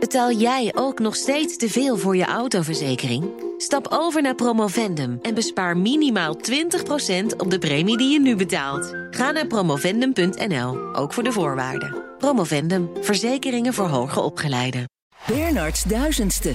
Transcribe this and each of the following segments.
Betaal jij ook nog steeds te veel voor je autoverzekering? Stap over naar Promovendum en bespaar minimaal 20% op de premie die je nu betaalt. Ga naar promovendum.nl, ook voor de voorwaarden. Promovendum, verzekeringen voor hoger opgeleiden. Bernards duizendste.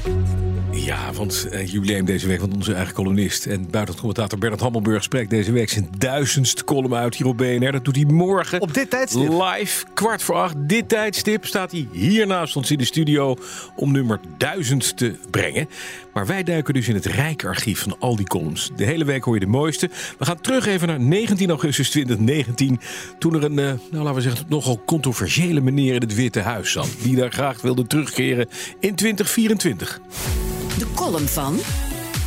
Ja, want uh, jubileum deze week van onze eigen columnist en buitenlandcommentator Bernard Hammelburg spreekt deze week zijn duizendste column uit hier op BNR. Dat doet hij morgen. Op dit tijdstip? Live, kwart voor acht. Dit tijdstip staat hij hier naast ons in de studio om nummer duizend te brengen. Maar wij duiken dus in het rijke archief van al die columns. De hele week hoor je de mooiste. We gaan terug even naar 19 augustus 2019. Toen er een, uh, nou laten we zeggen, nogal controversiële meneer in het Witte Huis zat. Die daar graag wilde terugkeren in 2024. De column van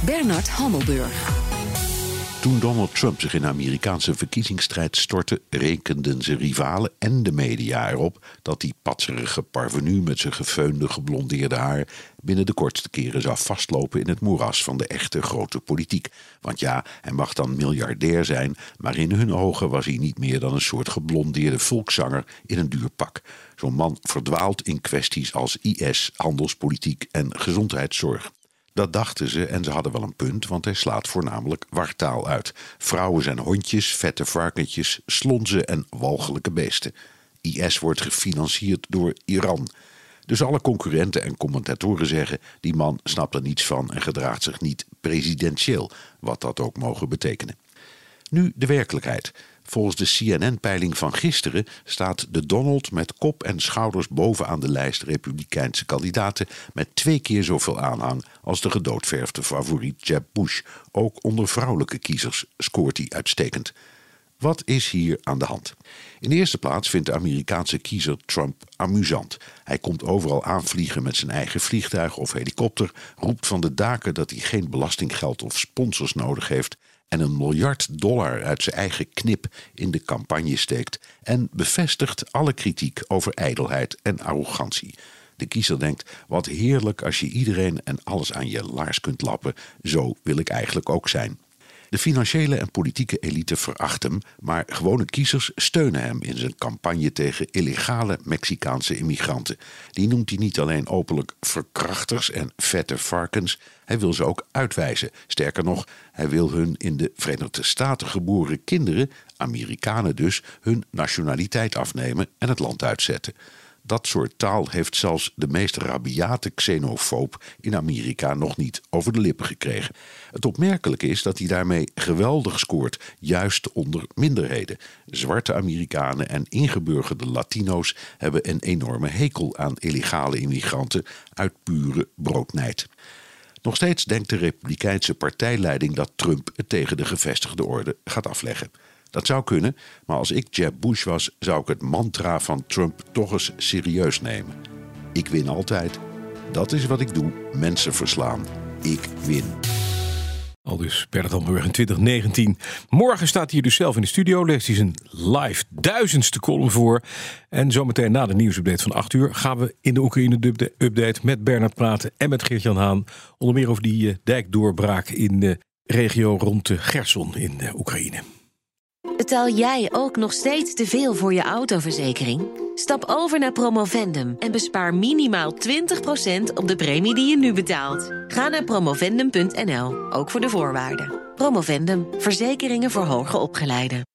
Bernard Hammelburg. Toen Donald Trump zich in de Amerikaanse verkiezingsstrijd stortte, rekenden zijn rivalen en de media erop dat die patserige parvenu met zijn gefeunde, geblondeerde haar binnen de kortste keren zou vastlopen in het moeras van de echte grote politiek. Want ja, hij mag dan miljardair zijn, maar in hun ogen was hij niet meer dan een soort geblondeerde volkszanger in een duur pak. Zo'n man verdwaalt in kwesties als IS, handelspolitiek en gezondheidszorg. Dat dachten ze en ze hadden wel een punt, want hij slaat voornamelijk wartaal uit. Vrouwen zijn hondjes, vette varkentjes, slonzen en walgelijke beesten. IS wordt gefinancierd door Iran. Dus alle concurrenten en commentatoren zeggen: die man snapt er niets van en gedraagt zich niet presidentieel, wat dat ook mogen betekenen. Nu de werkelijkheid. Volgens de CNN-peiling van gisteren staat de Donald met kop en schouders bovenaan de lijst Republikeinse kandidaten met twee keer zoveel aanhang als de gedoodverfde favoriet Jeb Bush. Ook onder vrouwelijke kiezers scoort hij uitstekend. Wat is hier aan de hand? In eerste plaats vindt de Amerikaanse kiezer Trump amusant. Hij komt overal aanvliegen met zijn eigen vliegtuig of helikopter, roept van de daken dat hij geen belastinggeld of sponsors nodig heeft en een miljard dollar uit zijn eigen knip in de campagne steekt en bevestigt alle kritiek over ijdelheid en arrogantie. De kiezer denkt: wat heerlijk als je iedereen en alles aan je laars kunt lappen, zo wil ik eigenlijk ook zijn. De financiële en politieke elite veracht hem, maar gewone kiezers steunen hem in zijn campagne tegen illegale Mexicaanse immigranten. Die noemt hij niet alleen openlijk verkrachters en vette varkens, hij wil ze ook uitwijzen. Sterker nog, hij wil hun in de Verenigde Staten geboren kinderen, Amerikanen dus, hun nationaliteit afnemen en het land uitzetten. Dat soort taal heeft zelfs de meest rabiate xenofoob in Amerika nog niet over de lippen gekregen. Het opmerkelijke is dat hij daarmee geweldig scoort, juist onder minderheden. Zwarte Amerikanen en ingeburgerde Latino's hebben een enorme hekel aan illegale immigranten uit pure broodnijd. Nog steeds denkt de Republikeinse partijleiding dat Trump het tegen de gevestigde orde gaat afleggen. Dat zou kunnen, maar als ik Jeb Bush was, zou ik het mantra van Trump toch eens serieus nemen. Ik win altijd. Dat is wat ik doe: mensen verslaan. Ik win. Al dus Hamburg in 2019. Morgen staat hij dus zelf in de studio. Leest hij zijn live duizendste column voor. En zometeen na de nieuwsupdate van 8 uur gaan we in de Oekraïne-update met Bernard praten en met Geert-Jan Haan. Onder meer over die uh, dijkdoorbraak in de regio rond de Gerson in uh, Oekraïne. Betaal jij ook nog steeds te veel voor je autoverzekering? Stap over naar Promovendum en bespaar minimaal 20% op de premie die je nu betaalt. Ga naar promovendum.nl, ook voor de voorwaarden. Promovendum, verzekeringen voor hoger opgeleiden.